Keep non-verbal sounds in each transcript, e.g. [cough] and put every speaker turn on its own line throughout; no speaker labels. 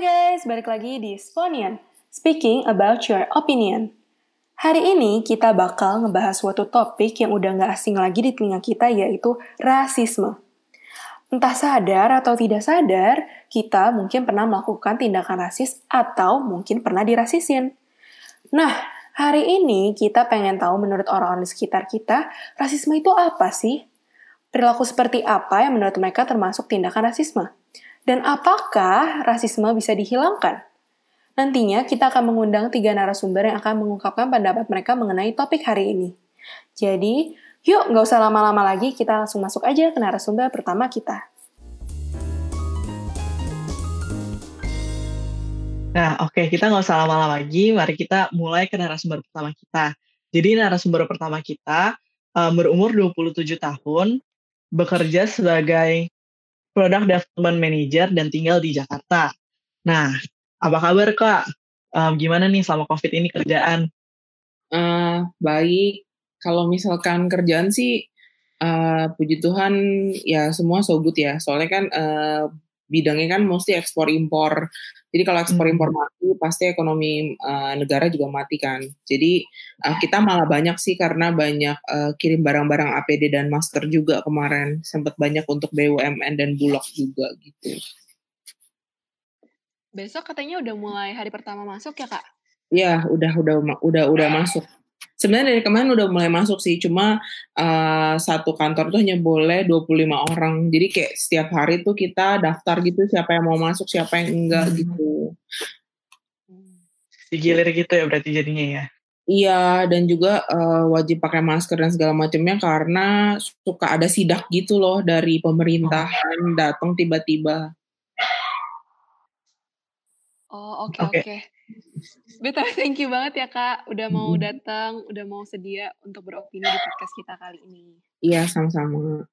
guys, balik lagi di Sponian, speaking about your opinion. Hari ini kita bakal ngebahas suatu topik yang udah gak asing lagi di telinga kita yaitu rasisme. Entah sadar atau tidak sadar, kita mungkin pernah melakukan tindakan rasis atau mungkin pernah dirasisin. Nah, hari ini kita pengen tahu menurut orang-orang di sekitar kita, rasisme itu apa sih? Perilaku seperti apa yang menurut mereka termasuk tindakan rasisme? Dan apakah rasisme bisa dihilangkan? Nantinya kita akan mengundang tiga narasumber yang akan mengungkapkan pendapat mereka mengenai topik hari ini. Jadi, yuk nggak usah lama-lama lagi, kita langsung masuk aja ke narasumber pertama kita.
Nah, oke, okay, kita nggak usah lama-lama lagi. Mari kita mulai ke narasumber pertama kita. Jadi narasumber pertama kita um, berumur 27 tahun, bekerja sebagai Product Development Manager dan tinggal di Jakarta. Nah, apa kabar Kak? Um, gimana nih selama COVID ini kerjaan?
Uh, baik. Kalau misalkan kerjaan sih, uh, puji Tuhan ya semua so good ya. Soalnya kan uh, bidangnya kan mesti ekspor impor. Jadi kalau ekspor hmm. impor mati, pasti ekonomi uh, negara juga mati kan. Jadi uh, kita malah banyak sih karena banyak uh, kirim barang-barang APD dan masker juga kemarin. Sempat banyak untuk BUMN dan Bulog juga gitu.
Besok katanya udah mulai hari pertama masuk ya kak?
Iya, udah udah udah udah masuk sebenarnya dari kemarin udah mulai masuk sih cuma uh, satu kantor tuh hanya boleh 25 orang jadi kayak setiap hari tuh kita daftar gitu siapa yang mau masuk siapa yang enggak hmm. gitu
digilir gitu ya berarti jadinya ya
Iya, dan juga uh, wajib pakai masker dan segala macamnya karena suka ada sidak gitu loh dari pemerintahan datang tiba-tiba.
Oh, oke okay, oke. Okay. Okay. Betul, [laughs] thank you banget ya Kak, udah mau datang, udah mau sedia untuk beropini di podcast kita kali ini.
Iya, sama-sama.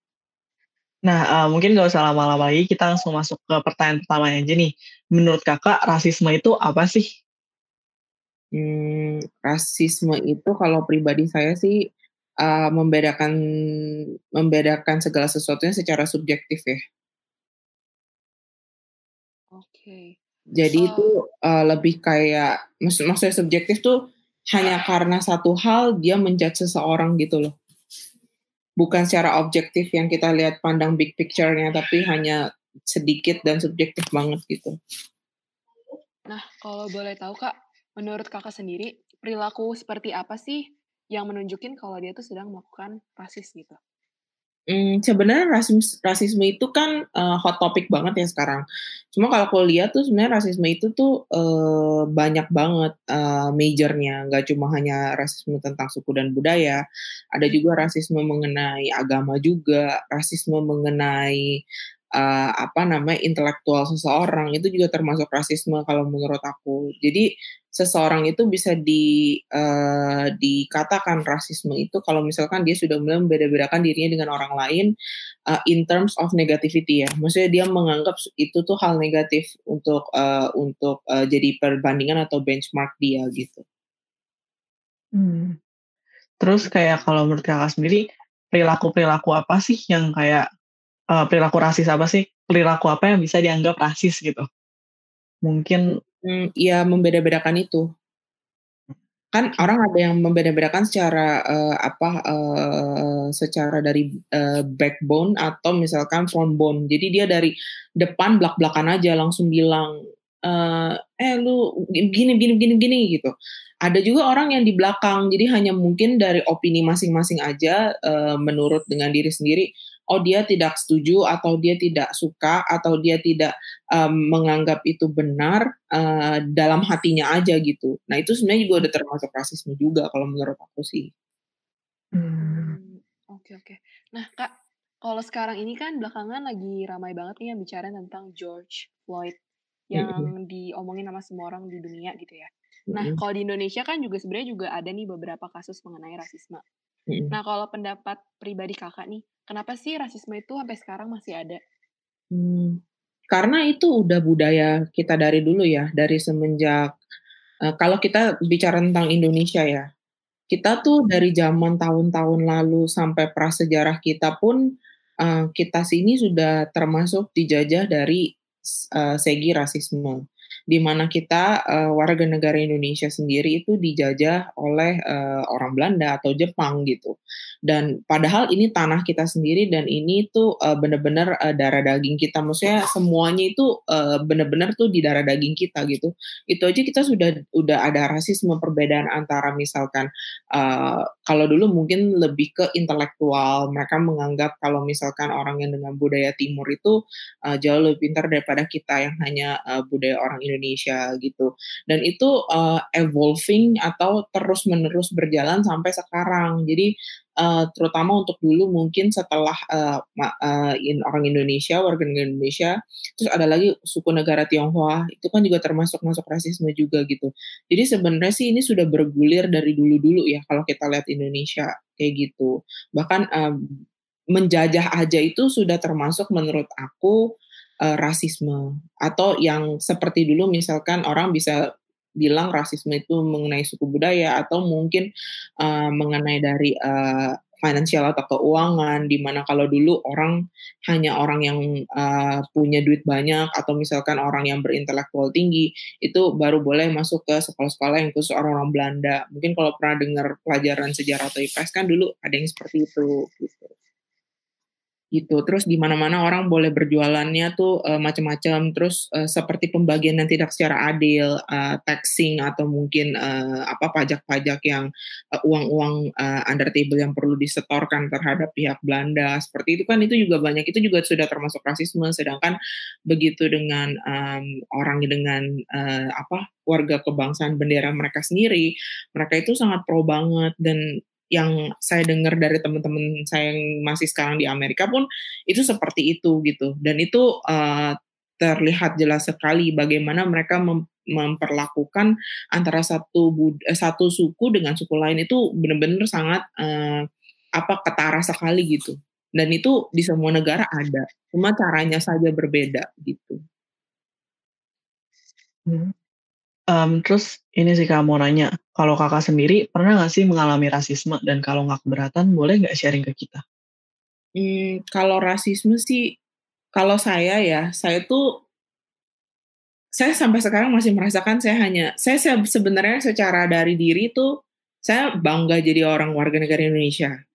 Nah, uh, mungkin gak usah lama-lama lagi, kita langsung masuk ke pertanyaan pertama aja nih. Menurut kakak, rasisme itu apa sih?
Hmm, rasisme itu kalau pribadi saya sih uh, membedakan membedakan segala sesuatunya secara subjektif ya. Jadi oh. itu uh, lebih kayak maksud maksudnya subjektif tuh hanya karena satu hal dia menjudge seseorang gitu loh. Bukan secara objektif yang kita lihat pandang big picture-nya tapi hanya sedikit dan subjektif banget gitu.
Nah, kalau boleh tahu Kak, menurut Kakak sendiri perilaku seperti apa sih yang menunjukin kalau dia tuh sedang melakukan rasis gitu?
Hmm, sebenarnya rasisme, rasisme itu kan uh, hot topic banget ya sekarang. Cuma kalau aku lihat tuh sebenarnya rasisme itu tuh uh, banyak banget uh, majornya, nggak cuma hanya rasisme tentang suku dan budaya, ada juga rasisme mengenai agama juga, rasisme mengenai uh, apa namanya intelektual seseorang itu juga termasuk rasisme kalau menurut aku. Jadi seseorang itu bisa di uh, dikatakan rasisme itu kalau misalkan dia sudah mulai membeda-bedakan dirinya dengan orang lain uh, in terms of negativity ya. Maksudnya dia menganggap itu tuh hal negatif untuk uh, untuk uh, jadi perbandingan atau benchmark dia gitu.
Hmm. Terus kayak kalau menurut kakak sendiri perilaku-perilaku apa sih yang kayak uh, perilaku rasis apa sih? Perilaku apa yang bisa dianggap rasis gitu? Mungkin
Hmm, ya membeda-bedakan itu. Kan orang ada yang membeda-bedakan secara, uh, apa, uh, secara dari, uh, backbone atau misalkan front bone. Jadi dia dari depan blak-blakan aja langsung bilang, uh, "Eh, lu gini gini gini gini," gitu. Ada juga orang yang di belakang, jadi hanya mungkin dari opini masing-masing aja, uh, menurut dengan diri sendiri, oh dia tidak setuju atau dia tidak suka atau dia tidak um, menganggap itu benar uh, dalam hatinya aja gitu. Nah itu sebenarnya juga udah termasuk rasisme juga kalau menurut aku sih.
Hmm, oke oke. Nah kak, kalau sekarang ini kan belakangan lagi ramai banget nih yang bicara tentang George Floyd yang mm -hmm. diomongin sama semua orang di dunia gitu ya. Nah, mm -hmm. kalau di Indonesia kan juga sebenarnya juga ada nih beberapa kasus mengenai rasisme. Mm -hmm. Nah, kalau pendapat pribadi kakak nih, Kenapa sih rasisme itu sampai sekarang masih ada?
Hmm, karena itu udah budaya kita dari dulu ya, dari semenjak uh, kalau kita bicara tentang Indonesia ya, kita tuh dari zaman tahun-tahun lalu sampai prasejarah kita pun uh, kita sini sudah termasuk dijajah dari uh, segi rasisme. Di mana kita uh, warga negara Indonesia sendiri itu dijajah oleh uh, orang Belanda atau Jepang gitu. Dan padahal ini tanah kita sendiri dan ini tuh uh, benar-benar uh, darah daging kita. Maksudnya semuanya itu uh, benar-benar tuh di darah daging kita gitu. Itu aja kita sudah udah ada rasisme perbedaan antara misalkan uh, kalau dulu mungkin lebih ke intelektual. Mereka menganggap kalau misalkan orang yang dengan budaya timur itu uh, jauh lebih pintar daripada kita yang hanya uh, budaya orang Indonesia gitu. Dan itu uh, evolving atau terus-menerus berjalan sampai sekarang. Jadi uh, terutama untuk dulu mungkin setelah uh, uh, in, orang Indonesia, warga negara Indonesia, terus ada lagi suku negara Tionghoa, itu kan juga termasuk masuk rasisme juga gitu. Jadi sebenarnya sih ini sudah bergulir dari dulu-dulu ya kalau kita lihat Indonesia kayak gitu. Bahkan uh, menjajah aja itu sudah termasuk menurut aku uh, rasisme atau yang seperti dulu misalkan orang bisa bilang rasisme itu mengenai suku budaya atau mungkin uh, mengenai dari uh, finansial atau keuangan di mana kalau dulu orang hanya orang yang uh, punya duit banyak atau misalkan orang yang berintelektual tinggi itu baru boleh masuk ke sekolah-sekolah yang khusus orang-orang Belanda. Mungkin kalau pernah dengar pelajaran sejarah atau IPS kan dulu ada yang seperti itu gitu gitu. Terus di mana-mana orang boleh berjualannya tuh uh, macam-macam. Terus uh, seperti pembagian yang tidak secara adil, uh, taxing atau mungkin uh, apa pajak-pajak yang uh, uang-uang uh, under table yang perlu disetorkan terhadap pihak Belanda. Seperti itu kan itu juga banyak itu juga sudah termasuk rasisme. Sedangkan begitu dengan um, orang dengan uh, apa warga kebangsaan bendera mereka sendiri, mereka itu sangat pro banget dan yang saya dengar dari teman-teman saya yang masih sekarang di Amerika pun itu seperti itu gitu dan itu uh, terlihat jelas sekali bagaimana mereka mem memperlakukan antara satu eh, satu suku dengan suku lain itu benar-benar sangat uh, apa ketara sekali gitu dan itu di semua negara ada cuma caranya saja berbeda gitu.
Hmm. Um, terus ini sih Kak mau nanya, kalau Kakak sendiri pernah nggak sih mengalami rasisme dan kalau nggak keberatan boleh nggak sharing ke kita?
Hmm, kalau rasisme sih, kalau saya ya, saya tuh saya sampai sekarang masih merasakan saya hanya saya, saya sebenarnya secara dari diri tuh saya bangga jadi orang warga negara Indonesia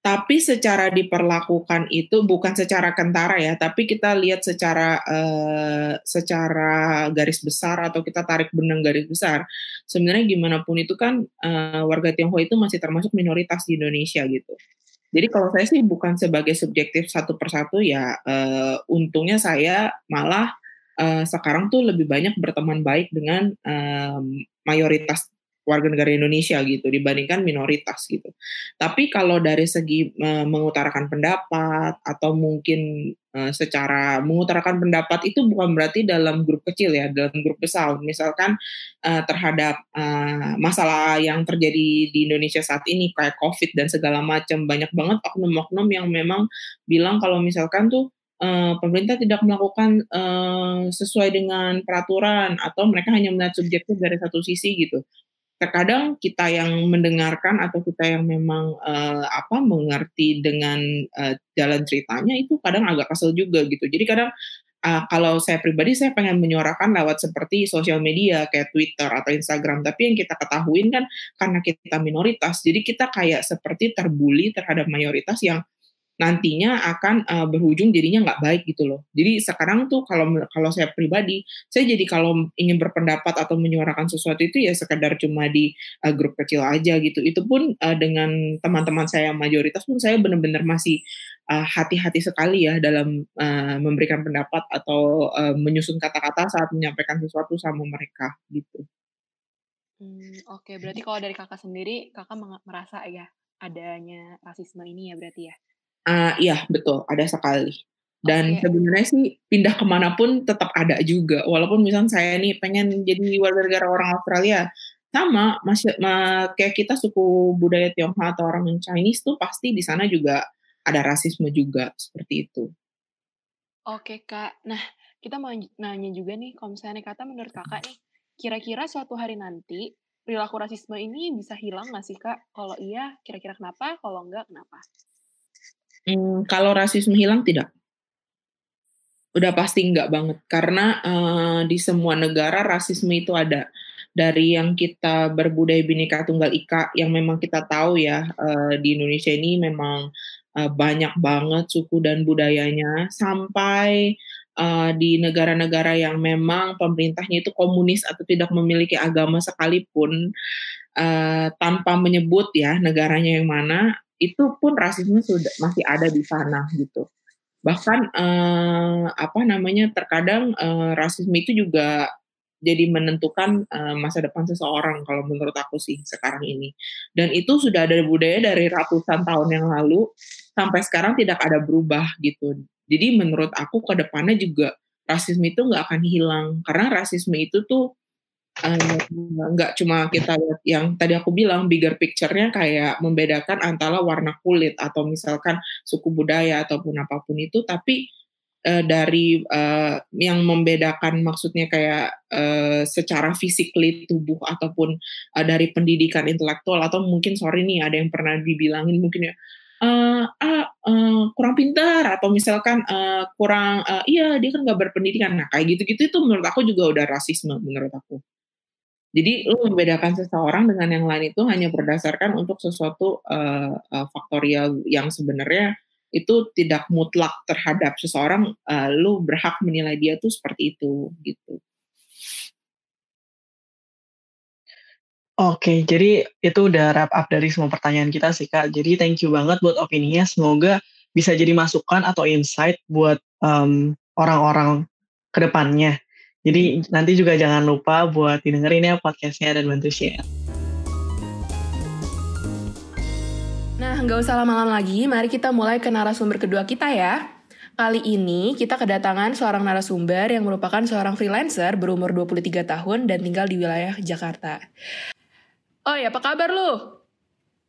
tapi secara diperlakukan itu bukan secara kentara ya, tapi kita lihat secara uh, secara garis besar atau kita tarik benang garis besar. Sebenarnya gimana pun itu kan uh, warga Tionghoa itu masih termasuk minoritas di Indonesia gitu. Jadi kalau saya sih bukan sebagai subjektif satu persatu ya, uh, untungnya saya malah uh, sekarang tuh lebih banyak berteman baik dengan mayoritas warga negara Indonesia gitu dibandingkan minoritas gitu. Tapi kalau dari segi uh, mengutarakan pendapat atau mungkin uh, secara mengutarakan pendapat itu bukan berarti dalam grup kecil ya, dalam grup besar. Misalkan uh, terhadap uh, masalah yang terjadi di Indonesia saat ini kayak Covid dan segala macam banyak banget oknum-oknum yang memang bilang kalau misalkan tuh uh, pemerintah tidak melakukan uh, sesuai dengan peraturan atau mereka hanya melihat subjektif dari satu sisi gitu terkadang kita yang mendengarkan atau kita yang memang uh, apa mengerti dengan uh, jalan ceritanya itu kadang agak kesel juga gitu. Jadi kadang uh, kalau saya pribadi saya pengen menyuarakan lewat seperti sosial media kayak Twitter atau Instagram, tapi yang kita ketahuin kan karena kita minoritas, jadi kita kayak seperti terbuli terhadap mayoritas yang nantinya akan uh, berujung jadinya nggak baik gitu loh. Jadi sekarang tuh kalau kalau saya pribadi, saya jadi kalau ingin berpendapat atau menyuarakan sesuatu itu ya sekedar cuma di uh, grup kecil aja gitu. Itu pun uh, dengan teman-teman saya yang mayoritas pun saya benar-benar masih hati-hati uh, sekali ya dalam uh, memberikan pendapat atau uh, menyusun kata-kata saat menyampaikan sesuatu sama mereka gitu.
Hmm, Oke, okay. berarti kalau dari kakak sendiri, kakak merasa ya adanya rasisme ini ya berarti ya?
Uh, iya betul, ada sekali. Dan okay. sebenarnya sih pindah ke mana pun tetap ada juga. Walaupun misalnya saya nih pengen jadi warga negara orang Australia, sama masih ma, kayak kita suku budaya Tionghoa atau orang Chinese tuh pasti di sana juga ada rasisme juga seperti itu.
Oke kak, nah kita mau nanya juga nih, kalau misalnya kata menurut kakak nih, kira-kira suatu hari nanti perilaku rasisme ini bisa hilang nggak sih kak? Kalau iya, kira-kira kenapa? Kalau enggak, kenapa?
Hmm, kalau rasisme hilang tidak. udah pasti enggak banget. Karena uh, di semua negara rasisme itu ada. Dari yang kita berbudaya bineka tunggal ika yang memang kita tahu ya uh, di Indonesia ini memang uh, banyak banget suku dan budayanya. Sampai uh, di negara-negara yang memang pemerintahnya itu komunis atau tidak memiliki agama sekalipun uh, tanpa menyebut ya negaranya yang mana itu pun rasisme sudah masih ada di sana gitu. Bahkan uh, apa namanya terkadang uh, rasisme itu juga jadi menentukan uh, masa depan seseorang kalau menurut aku sih sekarang ini. Dan itu sudah ada budaya dari ratusan tahun yang lalu sampai sekarang tidak ada berubah gitu. Jadi menurut aku ke depannya juga rasisme itu nggak akan hilang. Karena rasisme itu tuh nggak uh, cuma kita lihat yang tadi aku bilang bigger picture-nya kayak membedakan antara warna kulit atau misalkan suku budaya ataupun apa pun itu tapi uh, dari uh, yang membedakan maksudnya kayak uh, secara fisik tubuh ataupun uh, dari pendidikan intelektual atau mungkin sorry nih ada yang pernah dibilangin mungkin ya uh, ah uh, kurang pintar atau misalkan uh, kurang uh, iya dia kan nggak berpendidikan. Nah kayak gitu-gitu itu menurut aku juga udah rasisme menurut aku jadi lu membedakan seseorang dengan yang lain itu hanya berdasarkan untuk sesuatu uh, uh, faktorial yang sebenarnya itu tidak mutlak terhadap seseorang. Uh, lu berhak menilai dia tuh seperti itu gitu.
Oke, jadi itu udah wrap up dari semua pertanyaan kita sih kak. Jadi thank you banget buat opininya. Semoga bisa jadi masukan atau insight buat um, orang-orang ke depannya. Jadi nanti juga jangan lupa buat didengerin ya podcastnya dan bantu share.
Nah, nggak usah lama-lama lagi, mari kita mulai ke narasumber kedua kita ya. Kali ini kita kedatangan seorang narasumber yang merupakan seorang freelancer berumur 23 tahun dan tinggal di wilayah Jakarta. Oh ya, apa kabar lu?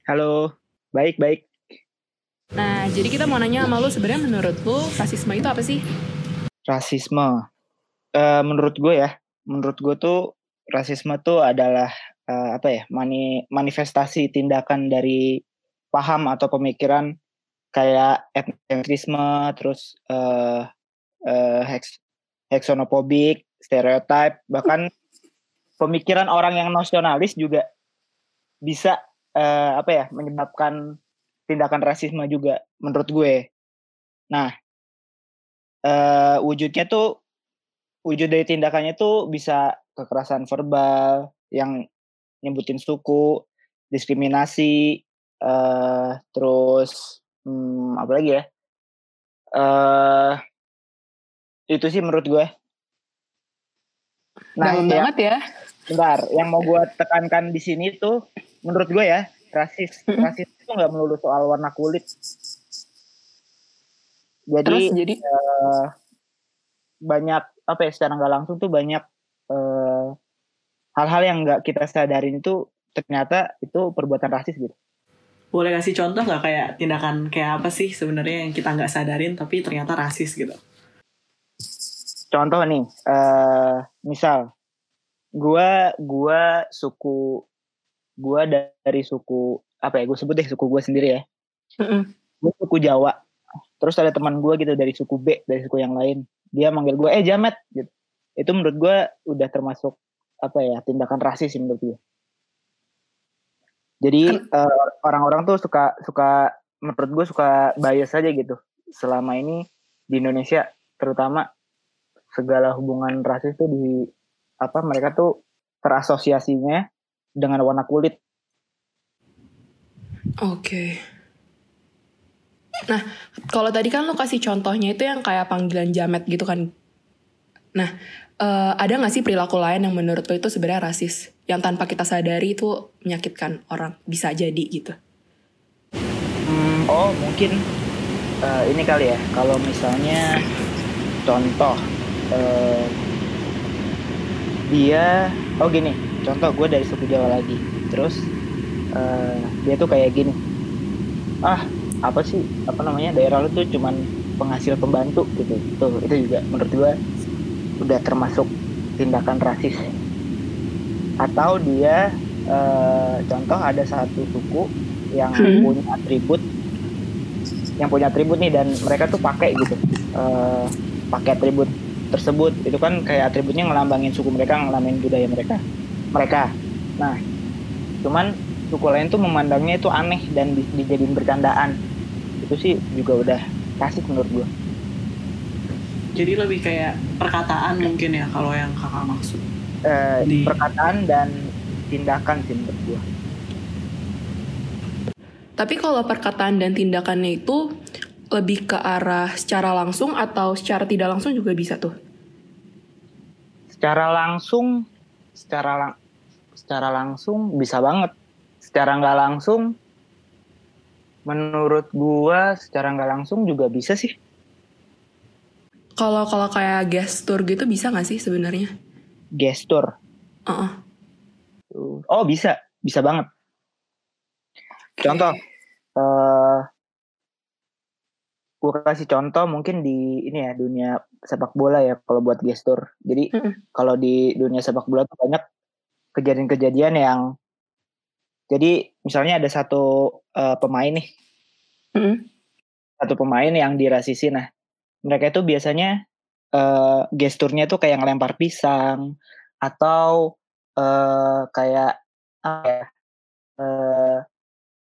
Halo, baik-baik.
Nah, jadi kita mau nanya sama lu sebenarnya menurut lu rasisme itu apa sih?
Rasisme uh, menurut gue ya, menurut gue tuh rasisme tuh adalah uh, apa ya mani manifestasi tindakan dari paham atau pemikiran kayak etnisme terus uh, uh, hexonopobik stereotip bahkan pemikiran orang yang nasionalis juga bisa uh, apa ya menyebabkan tindakan rasisme juga menurut gue. Nah uh, wujudnya tuh wujud dari tindakannya tuh bisa kekerasan verbal yang nyebutin suku, diskriminasi, uh, terus hmm, apa lagi ya? Uh, itu sih menurut gue.
Nah, Dalam banget ya.
Bentar, yang mau gue tekankan di sini tuh menurut gue ya, rasis. Rasis itu nggak melulu soal warna kulit. Jadi, Terus, jadi uh, banyak apa ya secara nggak langsung tuh banyak eh, hal-hal yang nggak kita sadarin itu ternyata itu perbuatan rasis gitu.
Boleh kasih contoh nggak kayak tindakan kayak apa sih sebenarnya yang kita nggak sadarin tapi ternyata rasis gitu?
Contoh nih, uh, misal gua gua suku gua dari suku apa ya gue sebut deh suku gue sendiri ya. Mm -mm. Gue suku Jawa. Terus ada teman gue gitu dari suku B dari suku yang lain dia manggil gue eh jamet gitu itu menurut gue udah termasuk apa ya tindakan rasis menurut gue jadi uh, orang-orang tuh suka suka menurut gue suka bias aja gitu selama ini di Indonesia terutama segala hubungan rasis tuh di apa mereka tuh terasosiasinya dengan warna kulit.
Oke. Okay. Nah, kalau tadi kan lo kasih contohnya itu yang kayak panggilan jamet gitu kan. Nah, uh, ada gak sih perilaku lain yang menurut lo itu sebenarnya rasis? Yang tanpa kita sadari itu menyakitkan orang. Bisa jadi gitu.
Hmm, oh mungkin uh, ini kali ya. Kalau misalnya contoh. Uh, dia, oh gini. Contoh gue dari suku Jawa lagi. Terus uh, dia tuh kayak gini. Ah, apa sih apa namanya daerah lu tuh cuman penghasil pembantu gitu. Tuh itu juga menurut gua udah termasuk tindakan rasis. Atau dia e, contoh ada satu suku yang hmm. punya atribut yang punya atribut nih dan mereka tuh pakai gitu e, pakai atribut tersebut. Itu kan kayak atributnya ngelambangin suku mereka ngelambangin budaya mereka mereka. Nah cuman suku lain tuh memandangnya itu aneh dan di, dijadiin bercandaan itu sih juga udah kasih menurut gue
Jadi lebih kayak perkataan mungkin ya kalau yang kakak maksud.
Eh,
Di-
perkataan dan tindakan sih menurut gue
Tapi kalau perkataan dan tindakannya itu lebih ke arah secara langsung atau secara tidak langsung juga bisa tuh.
secara langsung secara lang secara langsung bisa banget secara nggak langsung menurut gua secara nggak langsung juga bisa sih.
Kalau kalau kayak gestur gitu bisa nggak sih sebenarnya?
gestur.
Heeh.
oh bisa. Bisa banget. Contoh eh gue kasih contoh mungkin di ini ya dunia sepak bola ya kalau buat gestur. Jadi
Mm-mm.
kalau di dunia sepak bola tuh banyak kejadian-kejadian yang jadi misalnya ada satu eh, pemain nih
Mm-mm.
satu pemain yang dirasisi nah mereka itu biasanya eh, gesturnya tuh kayak ngelempar pisang atau eh, kayak apa ya eh,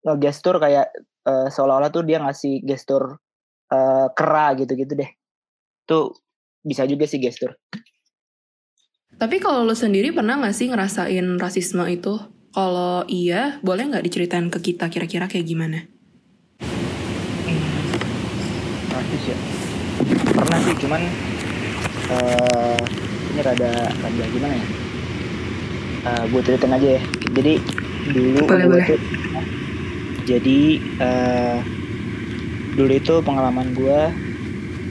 ngegestur kayak eh, seolah-olah tuh dia ngasih gestur eh, kera gitu-gitu deh tuh bisa juga sih gestur
Tapi kalau lo sendiri pernah nggak sih ngerasain rasisme itu? Kalau iya, boleh nggak diceritain ke kita kira-kira kayak gimana?
rasis ya pernah sih cuman eh ini rada rada gimana ya Eh gue ceritain aja ya jadi dulu
Boleh, boleh.
tuh- jadi eh dulu itu pengalaman gue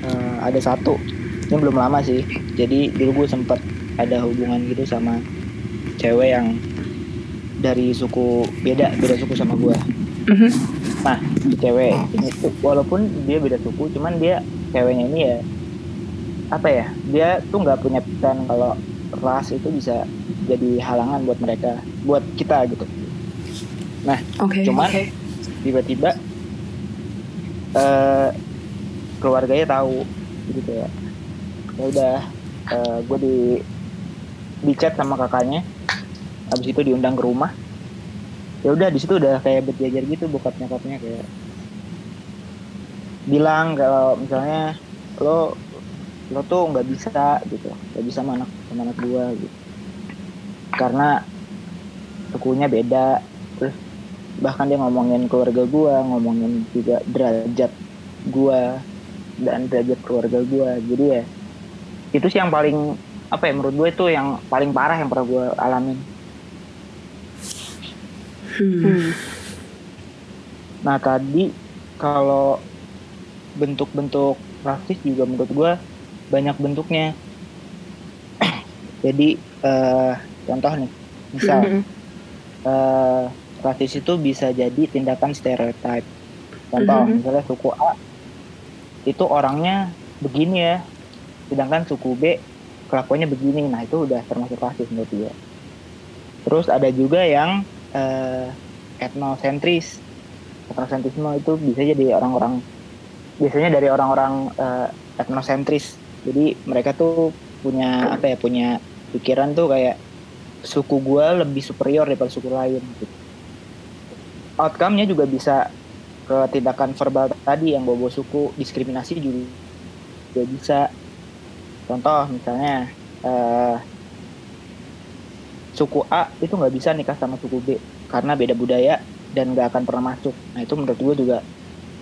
eh, ada satu ini belum lama sih jadi dulu gue sempet ada hubungan gitu sama cewek yang dari suku beda beda suku sama gue
Mhm.
Nah, cewek ini walaupun dia beda suku, cuman dia ceweknya ini ya apa ya? Dia tuh nggak punya pikiran kalau ras itu bisa jadi halangan buat mereka, buat kita gitu.
Oke.
Cuman tiba-tiba eh keluarganya tahu gitu kayak ya udah gue di di chat sama kakaknya habis itu diundang ke rumah. Ya udah di situ udah kayak berjajar gitu bokap nyokapnya kayak bilang kalau misalnya lo lo tuh nggak bisa gitu nggak bisa sama anak sama anak gua gitu. Karena sukunya beda. Terus bahkan dia ngomongin keluarga gua ngomongin juga derajat gua dan derajat keluarga gua. Jadi ya itu sih yang paling apa ya menurut gue itu yang paling parah yang pernah gue alamin
Hmm.
Nah tadi kalau bentuk-bentuk rasis juga menurut gue banyak bentuknya. [clears throat] Jadi eh, contoh nih, misal
Mhm.
eh, rasis itu bisa jadi tindakan stereotip. Contoh
Mhm.
misalnya suku A itu orangnya begini ya, sedangkan suku B kelakuannya begini. Nah itu udah termasuk rasis menurut gue. Terus ada juga yang eh, etnosentris. Etnosentrisme itu bisa jadi orang-orang biasanya dari orang-orang eh, etnosentris. Jadi mereka tuh punya apa ya punya pikiran tuh kayak suku gua lebih superior daripada suku lain. Gitu. Outcome-nya juga bisa ke tindakan verbal tadi yang bawa suku, diskriminasi juga, juga bisa. Contoh misalnya eh, suku A itu nggak bisa nikah sama suku B karena beda budaya dan nggak akan pernah masuk. Nah itu menurut gue juga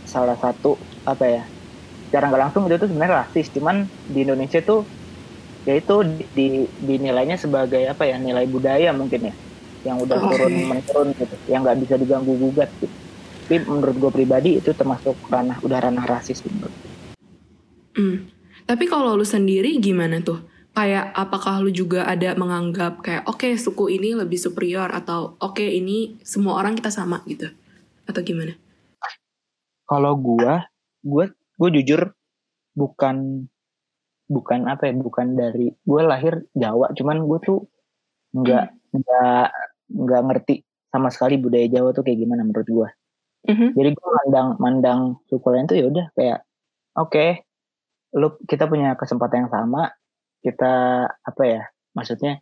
salah satu apa ya cara nggak langsung itu tuh sebenarnya rasis. Cuman di Indonesia tuh ya itu di, di dinilainya sebagai apa ya nilai budaya mungkin ya yang udah
Oke.
turun menurun gitu, yang nggak bisa diganggu gugat gitu. Tapi menurut gue pribadi itu termasuk ranah udah ranah rasis menurut.
Hmm. Tapi kalau lu sendiri gimana tuh? Kayak apakah lu juga ada menganggap kayak oke suku ini lebih superior atau oke ini semua orang kita sama gitu? Atau gimana?
kalau gua gua gua jujur bukan bukan apa ya bukan dari gua lahir Jawa cuman gua tuh nggak nggak nggak ngerti sama sekali budaya Jawa tuh kayak gimana menurut gua
Mhm.
jadi gua mandang mandang suku lain tuh ya udah kayak oke lu kita punya kesempatan yang sama kita apa ya maksudnya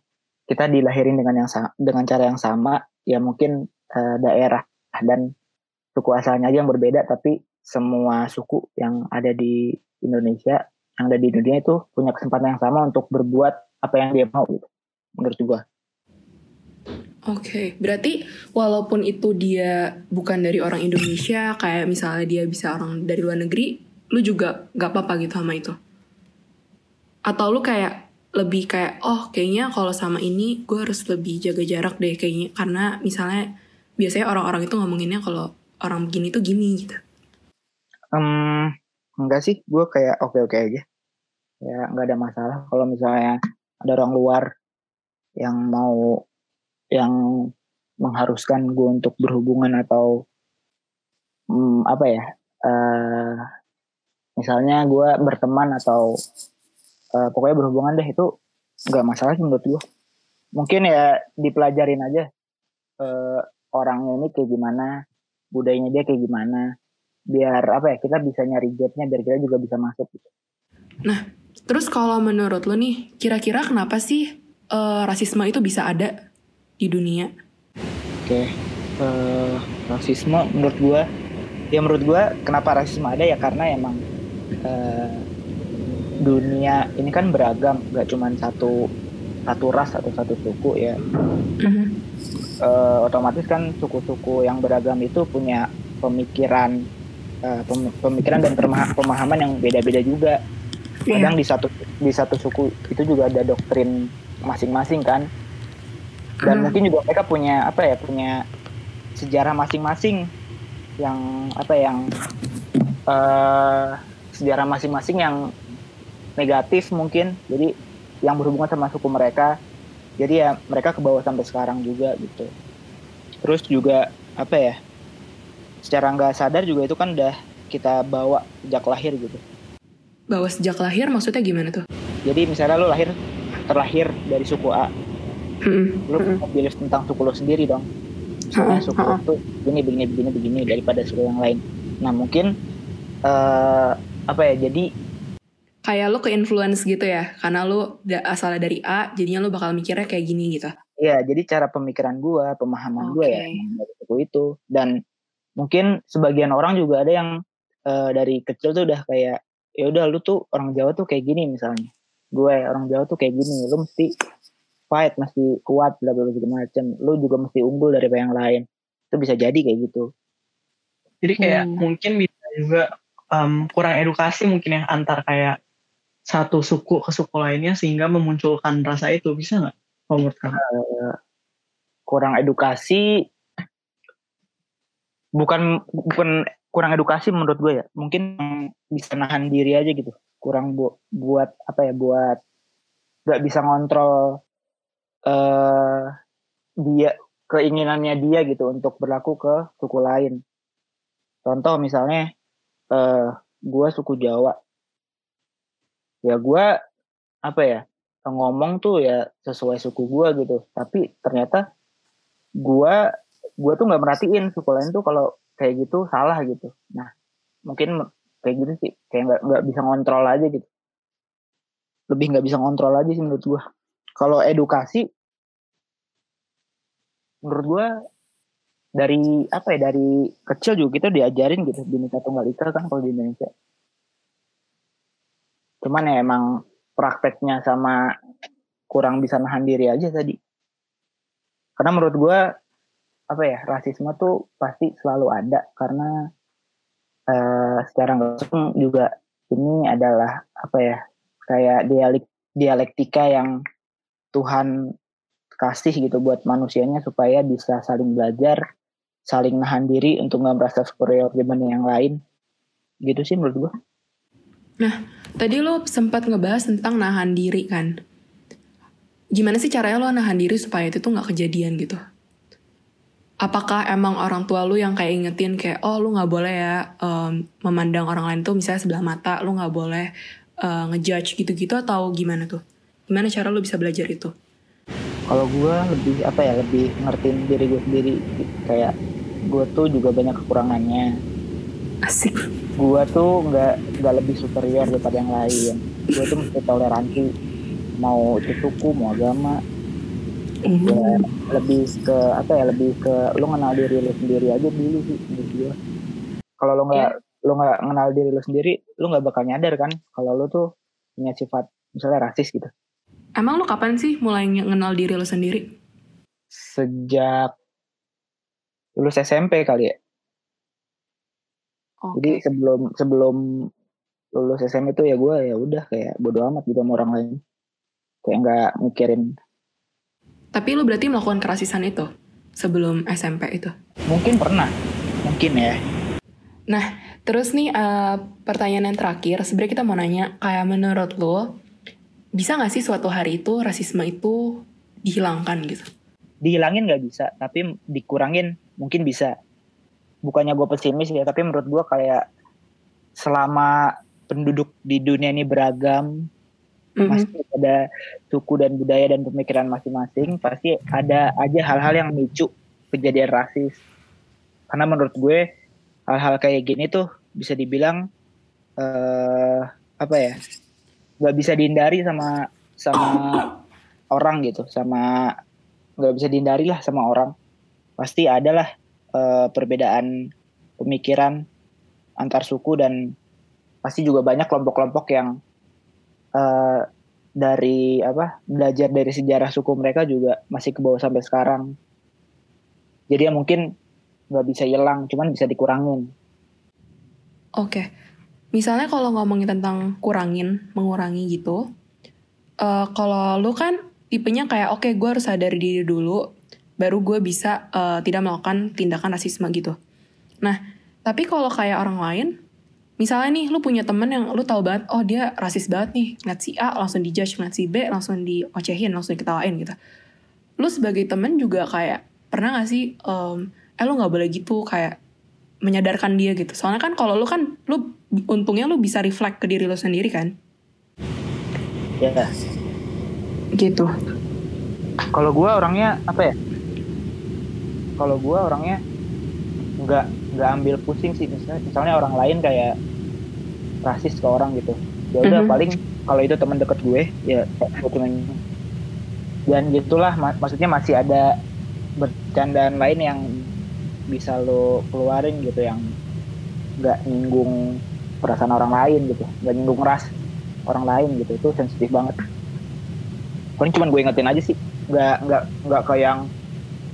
kita dilahirin dengan yang dengan cara yang sama ya mungkin uh, daerah dan suku asalnya aja yang berbeda tapi semua suku yang ada di Indonesia yang ada di dunia itu punya kesempatan yang sama untuk berbuat apa yang dia mau gitu menurut gua.
Oke, okay. berarti walaupun itu dia bukan dari orang Indonesia, kayak misalnya dia bisa orang dari luar negeri, lu juga gak apa-apa gitu sama itu? Atau lu kayak lebih kayak, oh kayaknya kalau sama ini gue harus lebih jaga jarak deh kayaknya, karena misalnya biasanya orang-orang itu ngomonginnya kalau orang begini tuh gini gitu.
Um, enggak sih, gue kayak oke-oke aja. Ya nggak ada masalah kalau misalnya ada orang luar yang mau yang mengharuskan gue untuk berhubungan atau hmm, apa ya uh, misalnya gue berteman atau uh, pokoknya berhubungan deh itu nggak masalah sih menurut gue mungkin ya dipelajarin aja uh, orangnya ini kayak gimana budayanya dia kayak gimana biar apa ya kita bisa nyari gapnya biar kita juga bisa masuk gitu.
Nah, terus kalau menurut lo nih, kira-kira kenapa sih uh, rasisme itu bisa ada di dunia?
Oke, okay. uh, rasisme menurut gue, ya menurut gue kenapa rasisme ada ya karena emang uh, dunia ini kan beragam, gak cuma satu satu ras atau satu suku ya. Mm-hmm. Uh, otomatis kan suku-suku yang beragam itu punya pemikiran uh, pemikiran dan pemahaman yang beda-beda juga. Iya. Kadang yeah. di satu di satu suku itu juga ada doktrin masing-masing kan dan hmm. mungkin juga mereka punya apa ya punya sejarah masing-masing yang apa yang uh, sejarah masing-masing yang negatif mungkin. Jadi yang berhubungan sama suku mereka. Jadi ya mereka ke bawah sampai sekarang juga gitu. Terus juga apa ya secara nggak sadar juga itu kan udah kita bawa sejak lahir gitu.
Bawa sejak lahir maksudnya gimana tuh?
Jadi misalnya lo lahir terlahir dari suku A. Hmm. lu hmm. pilih tentang suku lu sendiri dong. Soalnya suku lu tuh begini begini begini begini daripada suku yang lain. Nah mungkin uh, apa ya jadi
kayak lu ke influence gitu ya karena lu asalnya dari A jadinya lu bakal mikirnya kayak gini gitu.
Iya, jadi cara pemikiran gua, pemahaman okay. gua ya dari suku itu. Dan mungkin sebagian orang juga ada yang uh, dari kecil tuh udah kayak ya udah lu tuh orang Jawa tuh kayak gini misalnya. Gue orang Jawa tuh kayak gini lu mesti fight masih kuat bla bla segala macam lu juga mesti unggul dari yang lain. Itu bisa jadi kayak gitu.
Jadi kayak hmm. mungkin bisa juga um, kurang edukasi mungkin yang antar kayak satu suku ke suku lainnya sehingga memunculkan rasa itu. Bisa nggak? Menurut kamu? Uh,
kurang edukasi bukan bukan kurang edukasi menurut gue ya. Mungkin bisa nahan diri aja gitu. Kurang bu buat apa ya buat nggak bisa ngontrol uh, dia keinginannya dia gitu untuk berlaku ke suku lain. Contoh misalnya uh, gue suku Jawa, ya gue apa ya ngomong tuh ya sesuai suku gue gitu. Tapi ternyata gue gue tuh nggak merhatiin suku lain tuh kalau kayak gitu salah gitu. Nah mungkin kayak gitu sih kayak nggak nggak bisa ngontrol aja gitu. Lebih nggak bisa ngontrol aja sih menurut gue kalau edukasi menurut gue dari apa ya dari kecil juga kita diajarin gitu bineka tunggal ika kan kalau di Indonesia cuman ya emang prakteknya sama kurang bisa nahan diri aja tadi karena menurut gue apa ya rasisme tuh pasti selalu ada karena uh, secara langsung juga ini adalah apa ya kayak dialek dialektika yang Tuhan kasih gitu buat manusianya supaya bisa saling belajar, saling nahan diri untuk nggak merasa superior dibanding yang lain. Gitu sih menurut gue.
Nah, tadi lo sempat ngebahas tentang nahan diri kan. Gimana sih caranya lo nahan diri supaya itu tuh nggak kejadian gitu? Apakah emang orang tua lo yang kayak ingetin kayak oh lo nggak boleh ya um, memandang orang lain tuh misalnya sebelah mata, lo nggak boleh uh, ngejudge gitu-gitu atau gimana tuh? Gimana cara lo bisa belajar itu?
Kalau gue lebih apa ya lebih ngertiin diri gue sendiri kayak gue tuh juga banyak kekurangannya
Asik.
gue tuh nggak nggak lebih superior daripada yang lain. Gue tuh mesti toleransi. Mau itu suku mau agama.
Hmm.
ya lebih ke apa ya lebih ke lu kenal diri lu sendiri aja dulu sih menurut gue kalau lu nggak lu nggak kenal diri lu sendiri lu nggak bakal nyadar kan kalau lu tuh punya sifat misalnya rasis gitu.
Emang lu kapan sih mulai mengenal diri lu sendiri?
sejak lulus SMP kali ya
Oke.
jadi sebelum sebelum lulus SMP itu ya gue ya udah kayak bodo amat gitu sama orang lain kayak nggak mikirin
Tapi lu berarti melakukan kerasisan itu sebelum SMP itu.
mungkin pernah mungkin ya
Terus nih eh, pertanyaan yang terakhir, sebenarnya kita mau nanya kayak menurut lo bisa nggak sih suatu hari itu rasisme itu dihilangkan gitu?
dihilangin nggak bisa tapi dikurangin mungkin bisa bukannya gue pesimis ya tapi menurut gue kayak selama penduduk di dunia ini beragam
Mhm.
masih ada suku dan budaya dan pemikiran masing-masing pasti ada aja hal-hal yang memicu kejadian rasis karena menurut gue hal-hal kayak gini tuh bisa dibilang eh apa ya nggak bisa dihindari sama sama orang gitu sama nggak bisa dihindari lah sama orang pasti adalah eh, perbedaan pemikiran antar suku dan pasti juga banyak kelompok-kelompok yang eh, dari apa belajar dari sejarah suku mereka juga masih ke bawah sampai sekarang. Jadi ya mungkin nggak bisa hilang cuman bisa dikurangin.
Oke, misalnya kalau ngomongin tentang kurangin, mengurangi gitu, eh kalau lu kan tipenya kayak oke gue harus sadar diri dulu, baru gue bisa eh, tidak melakukan tindakan rasisme gitu. Nah, tapi kalau kayak orang lain, misalnya nih lu punya temen yang lu tahu banget, oh dia rasis banget nih, ngeliat si A langsung dijudge, ngeliat si B langsung diocehin, langsung diketawain gitu. Lu sebagai temen juga kayak pernah gak sih, em, eh lu nggak boleh gitu kayak menyadarkan dia gitu. Soalnya kan kalau lu kan lu untungnya lu bisa reflect ke diri lu sendiri kan.
ya
Gitu.
kalau gue orangnya apa ya kalau gue orangnya nggak nggak ambil pusing sih. Misalnya misalnya orang lain kayak rasis ke orang gitu. Ya udah
Mhm.
paling kalau itu teman deket gue ya gue cuman dan gitulah. Ma- maksudnya masih ada bercandaan lain yang bisa lo keluarin gitu yang nggak nyinggung perasaan orang lain gitu. Nggak nyinggung ras orang lain gitu. Itu sensitif banget. Paling cuman gue ingetin aja sih. Nggak nggak nggak kayak yang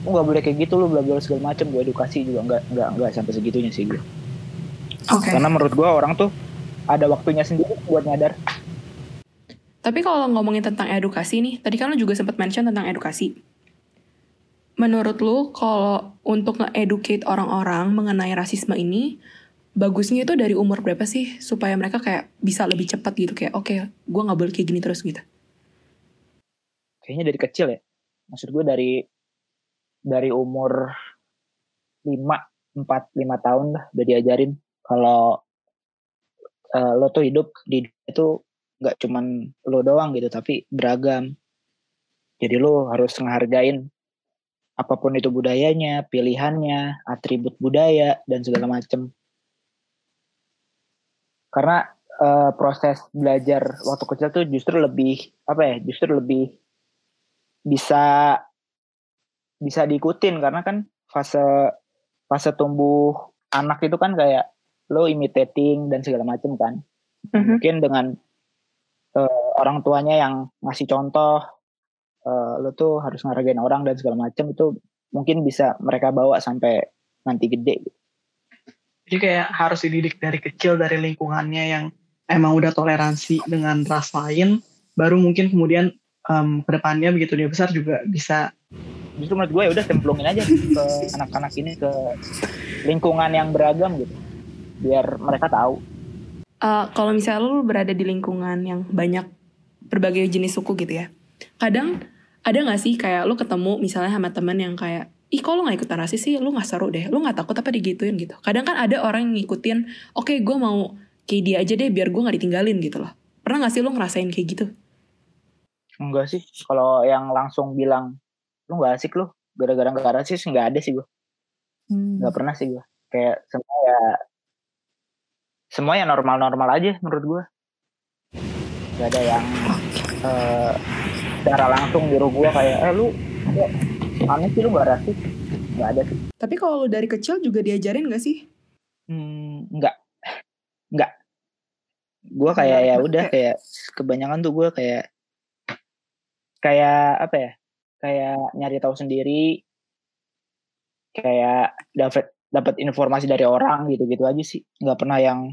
lu nggak boleh kayak gitu lu bla bla segala macem gue edukasi juga nggak nggak nggak sampai segitunya sih gue
Oke.
karena menurut gue orang tuh ada waktunya sendiri buat nyadar
Tapi kalau ngomongin tentang edukasi nih, tadi kan lu juga sempat mention tentang edukasi. Menurut lu kalau untuk nge-educate orang-orang mengenai rasisme ini, bagusnya itu dari umur berapa sih supaya mereka kayak bisa lebih cepat gitu kayak oke, gue nggak boleh kayak gini terus gitu.
kayaknya dari kecil ya maksud gue dari dari umur 5 4 5 tahun lah udah diajarin. Kalau eh, lo tuh hidup di itu nggak cuman lo doang gitu tapi beragam. Jadi lo harus ngehargain apa pun itu budayanya pilihannya atribut budaya dan segala macem. Karena eh, proses belajar waktu kecil tuh justru lebih apa ya justru lebih bisa bisa diikutin karena kan fase fase tumbuh anak itu kan kayak lo imitating dan segala macam kan
Mhm.
mungkin dengan eh, orang tuanya yang ngasih contoh eh, lo tuh harus ngehargain orang dan segala macam itu mungkin bisa mereka bawa sampai nanti gede
Jadi kayak harus dididik dari kecil dari lingkungannya yang emang udah toleransi dengan ras lain, baru mungkin kemudian em, ke depannya begitu dia besar juga bisa
justru menurut gue ya udah cemplungin aja ke anak-anak ini ke lingkungan yang beragam gitu. Biar mereka tahu.
Eh, kalau misalnya lu berada di lingkungan yang banyak berbagai jenis suku gitu ya, kadang ada nggak sih kayak lu ketemu misalnya sama temen yang kayak ih kok lu gak ikutan rasis sih? Lu gak seru deh. Lu gak takut apa digituin? Gitu. Kadang kan ada orang yang ngikutin oke gue mau kayak dia aja deh biar gue gak ditinggalin gitu loh. Pernah gak sih lu ngerasain kayak gitu?
Enggak sih. Kalau yang langsung bilang lu nggak asik lu gara-gara nggak rasis nggak ada sih gue nggak pernah sih gue kayak semua ya semua yang normal-normal aja menurut gue gak ada yang uh, secara langsung nyuruh gue kayak eh lu ya, aneh sih lu gak rasis? Nggak ada sih.
Tapi kalau lu dari kecil juga diajarin gak sih?
Hmm, nggak. Nggak. Gue kayak ya udah kayak kebanyakan tuh gue kayak kayak apa ya kayak nyari tahu sendiri kayak dapat dapat informasi dari orang gitu gitu aja sih. Nggak pernah yang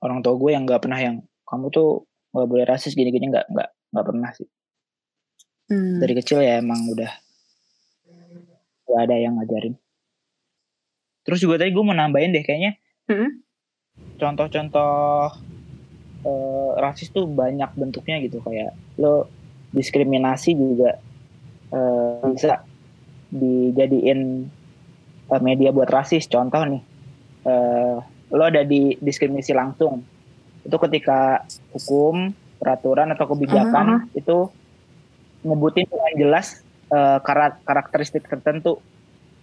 orang tua gue yang nggak pernah yang kamu tuh nggak boleh rasis gini gini nggak nggak nggak pernah sih. Hmm. dari kecil ya emang udah gak ada yang ngajarin. Terus juga tadi gue mau nambahin deh kayaknya. Hmm? contoh-contoh uh, rasis tuh banyak bentuknya gitu. Kayak lo diskriminasi juga uh, bisa dijadiin uh, media buat rasis contoh nih uh, lo ada di diskriminasi langsung itu ketika hukum peraturan atau kebijakan uh -huh. itu nyebutin dengan jelas uh, karakteristik tertentu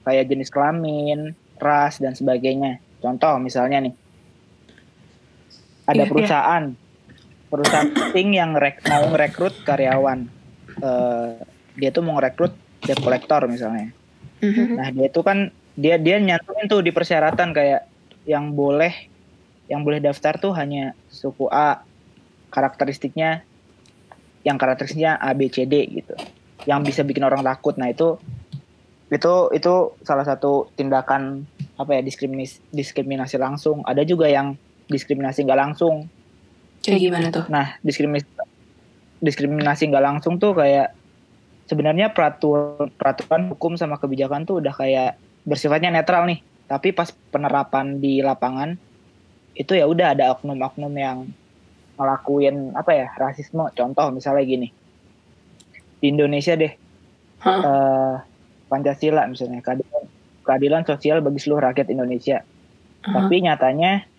kayak jenis kelamin, ras dan sebagainya. Contoh misalnya nih ada yeah, iya. perusahaan yeah. perusahaan penting yang rek, mau merekrut karyawan. Uh, dia tuh mau merekrut debt collector misalnya. Mm -hmm. Nah dia itu kan dia dia nyantumin tuh di persyaratan kayak yang boleh yang boleh daftar tuh hanya suku A karakteristiknya yang karakteristiknya A B C D gitu. Yang bisa bikin orang takut. Nah itu itu itu salah satu tindakan apa ya diskriminasi diskriminasi langsung. Ada juga yang diskriminasi nggak langsung.
Kayak gimana tuh?
Nah diskriminasi diskriminasi nggak langsung tuh kayak sebenarnya peraturan peraturan hukum sama kebijakan tuh udah kayak bersifatnya netral nih. Tapi pas penerapan di lapangan itu ya udah ada oknum-oknum yang ngelakuin apa ya rasisme. Contoh misalnya gini. Di Indonesia deh huh? uh, eh, Pancasila misalnya keadilan, keadilan sosial bagi seluruh rakyat Indonesia. Uh-huh. tapi nyatanya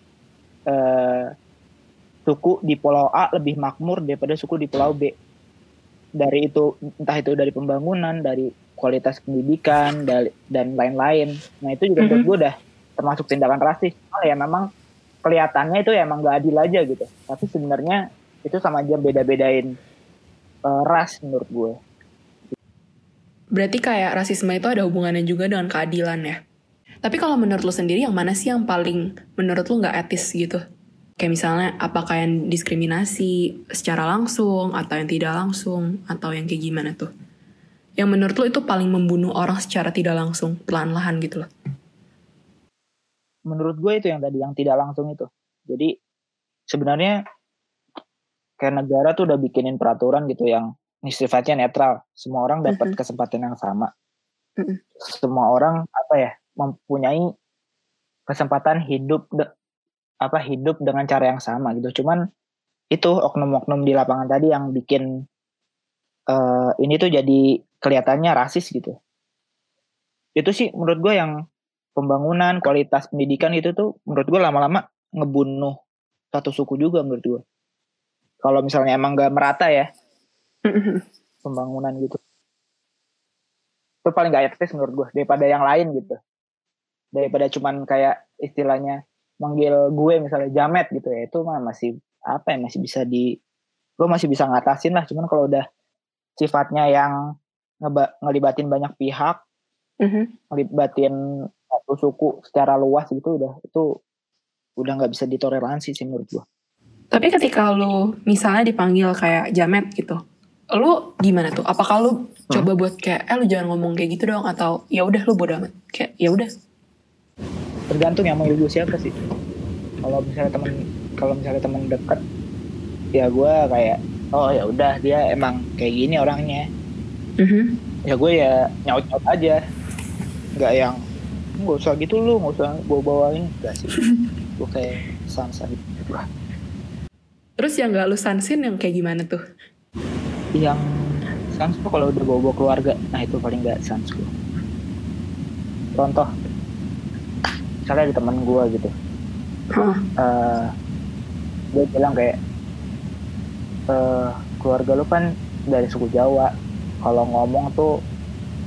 uh, suku di Pulau A lebih makmur daripada suku di Pulau B dari itu entah itu dari pembangunan dari kualitas pendidikan dan lain-lain. Nah itu juga uh-huh. gue udah termasuk tindakan rasis. Oh ya memang kelihatannya itu ya emang gak adil aja gitu. Tapi sebenarnya itu sama aja beda-bedain uh, ras menurut gue
berarti kayak rasisme itu ada hubungannya juga dengan keadilan ya? Tapi kalau menurut lo sendiri yang mana sih yang paling menurut lo nggak etis gitu kayak misalnya apakah yang diskriminasi secara langsung atau yang tidak langsung atau yang kayak gimana tuh? Yang menurut lo itu paling membunuh orang secara tidak langsung pelan-lahan gitu loh.
Menurut gue itu yang tadi yang tidak langsung itu. Jadi sebenarnya kayak negara tuh udah bikinin peraturan gitu yang sifatnya netral. Semua orang dapat mm -hmm. kesempatan yang sama. Mm -hmm. semua orang apa ya mempunyai kesempatan hidup de, apa hidup dengan cara yang sama gitu cuman itu oknum-oknum di lapangan tadi yang bikin uh, ini tuh jadi kelihatannya rasis gitu itu sih menurut gue yang pembangunan, kualitas pendidikan itu tuh menurut gue lama-lama ngebunuh satu suku juga menurut gue. Kalau misalnya emang gak merata ya [laughs] pembangunan gitu. Itu paling gak etis menurut gue daripada yang lain gitu. Daripada cuman kayak istilahnya manggil gue misalnya jamet gitu ya itu mah masih apa ya masih bisa di gue masih bisa ngatasin lah cuman kalau udah sifatnya yang ngelibatin banyak pihak mm-hmm. ngelibatin satu suku secara luas gitu udah itu udah nggak bisa ditoleransi sih menurut gua.
Tapi ketika lu misalnya dipanggil kayak jamet gitu, lu gimana tuh? Apakah lu hmm. coba buat kayak eh lu jangan ngomong kayak gitu dong atau ya udah lu bodo amat kayak ya udah.
Tergantung yang manggil gue siapa sih. Kalau misalnya temen kalau misalnya temen deket ya gue kayak oh ya udah dia emang kayak gini orangnya. -hmm. Ya gue ya nyaut nyaut aja, nggak yang nggak usah gitu lu nggak usah bawa bawain. Gak sih. [laughs] Gue kayak sansan gitu lah
terus yang gak lu sansin yang kayak gimana tuh?
Yang sans tuh kalau udah bawa bawa keluarga. Nah itu paling gak sans gue contoh misalnya ada teman gue gitu. Huh? uh, eh, dia bilang kayak uh, keluarga lu kan dari suku Jawa. Kalau ngomong tuh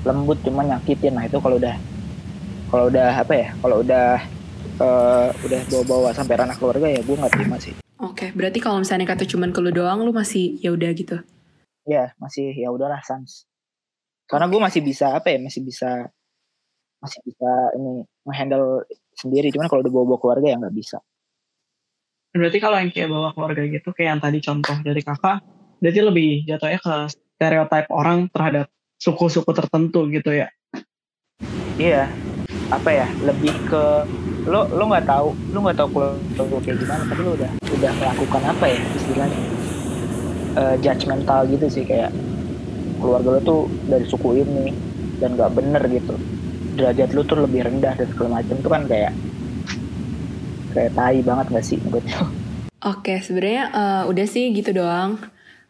lembut cuma nyakitin. Nah itu kalau udah kalau udah apa ya? Kalau udah uh, udah bawa-bawa sampai ranah keluarga ya gue nggak terima sih.
Oke, berarti kalau misalnya kata cuman ke lu doang, lu masih ya udah gitu.
ya masih ya udahlah sans. Karena gue masih bisa apa ya? Masih bisa masih bisa ini menghandle sendiri cuman kalau udah bawa-bawa keluarga ya nggak bisa
Berarti kalau yang kayak bawa keluarga gitu, kayak yang tadi contoh dari kakak, berarti lebih jatuhnya ke stereotip orang terhadap suku-suku tertentu gitu ya.
Iya, apa ya? Lebih ke lo lo nggak tahu, lo nggak tahu keluarga lo kayak gimana, tapi lo udah udah melakukan apa ya istilahnya uh, judgmental gitu sih kayak keluarga lo tuh dari suku ini dan nggak bener gitu. Derajat lo tuh lebih rendah dan segala macam tuh kan kayak kayak tai banget gak sih menurut lo?
Oke, sebenarnya uh, udah sih gitu doang.